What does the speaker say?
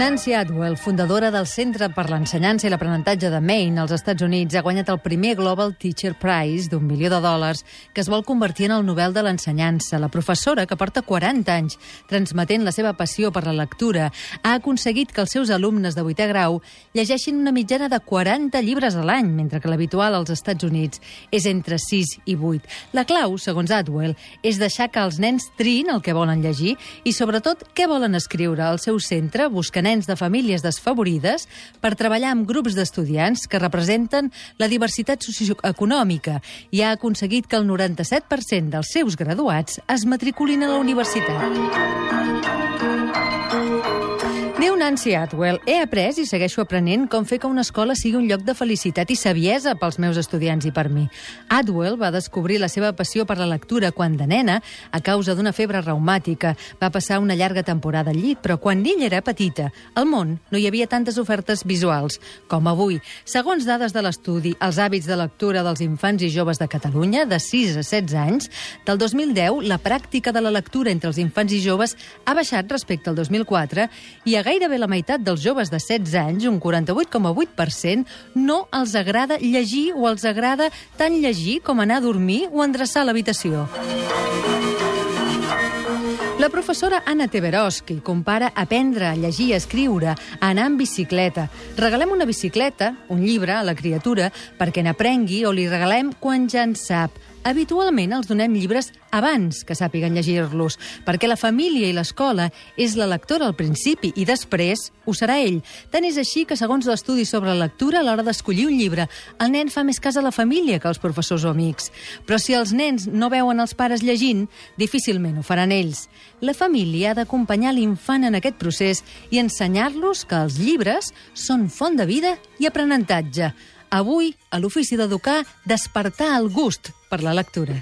Nancy Atwell, fundadora del Centre per l'Ensenyança i l'Aprenentatge de Maine als Estats Units, ha guanyat el primer Global Teacher Prize d'un milió de dòlars que es vol convertir en el Nobel de l'Ensenyança. La professora, que porta 40 anys transmetent la seva passió per la lectura, ha aconseguit que els seus alumnes de 8è grau llegeixin una mitjana de 40 llibres a l'any, mentre que l'habitual als Estats Units és entre 6 i 8. La clau, segons Atwell, és deixar que els nens triïn el que volen llegir i, sobretot, què volen escriure. al seu centre busca de nens de famílies desfavorides per treballar amb grups d'estudiants que representen la diversitat socioeconòmica i ha aconseguit que el 97% dels seus graduats es matriculin a la universitat. Nancy Atwell, he après i segueixo aprenent com fer que una escola sigui un lloc de felicitat i saviesa pels meus estudiants i per mi. Atwell va descobrir la seva passió per la lectura quan de nena, a causa d'una febre reumàtica. Va passar una llarga temporada al llit, però quan ella era petita, al món no hi havia tantes ofertes visuals com avui. Segons dades de l'estudi, els hàbits de lectura dels infants i joves de Catalunya, de 6 a 16 anys, del 2010, la pràctica de la lectura entre els infants i joves ha baixat respecte al 2004 i a gairebé la meitat dels joves de 16 anys, un 48,8%, no els agrada llegir o els agrada tant llegir com anar a dormir o endreçar l'habitació. La professora Anna Teberoski compara aprendre a llegir i escriure a anar amb bicicleta. Regalem una bicicleta, un llibre, a la criatura perquè n'aprengui o li regalem quan ja en sap. Habitualment els donem llibres abans que sàpiguen llegir-los, perquè la família i l'escola és la lectora al principi i després ho serà ell. Tant és així que, segons l'estudi sobre lectura, a l'hora d'escollir un llibre, el nen fa més cas a la família que als professors o amics. Però si els nens no veuen els pares llegint, difícilment ho faran ells. La família ha d'acompanyar l'infant en aquest procés i ensenyar-los que els llibres són font de vida i aprenentatge. Avui, a l'ofici d'educar, despertar el gust per la lectura.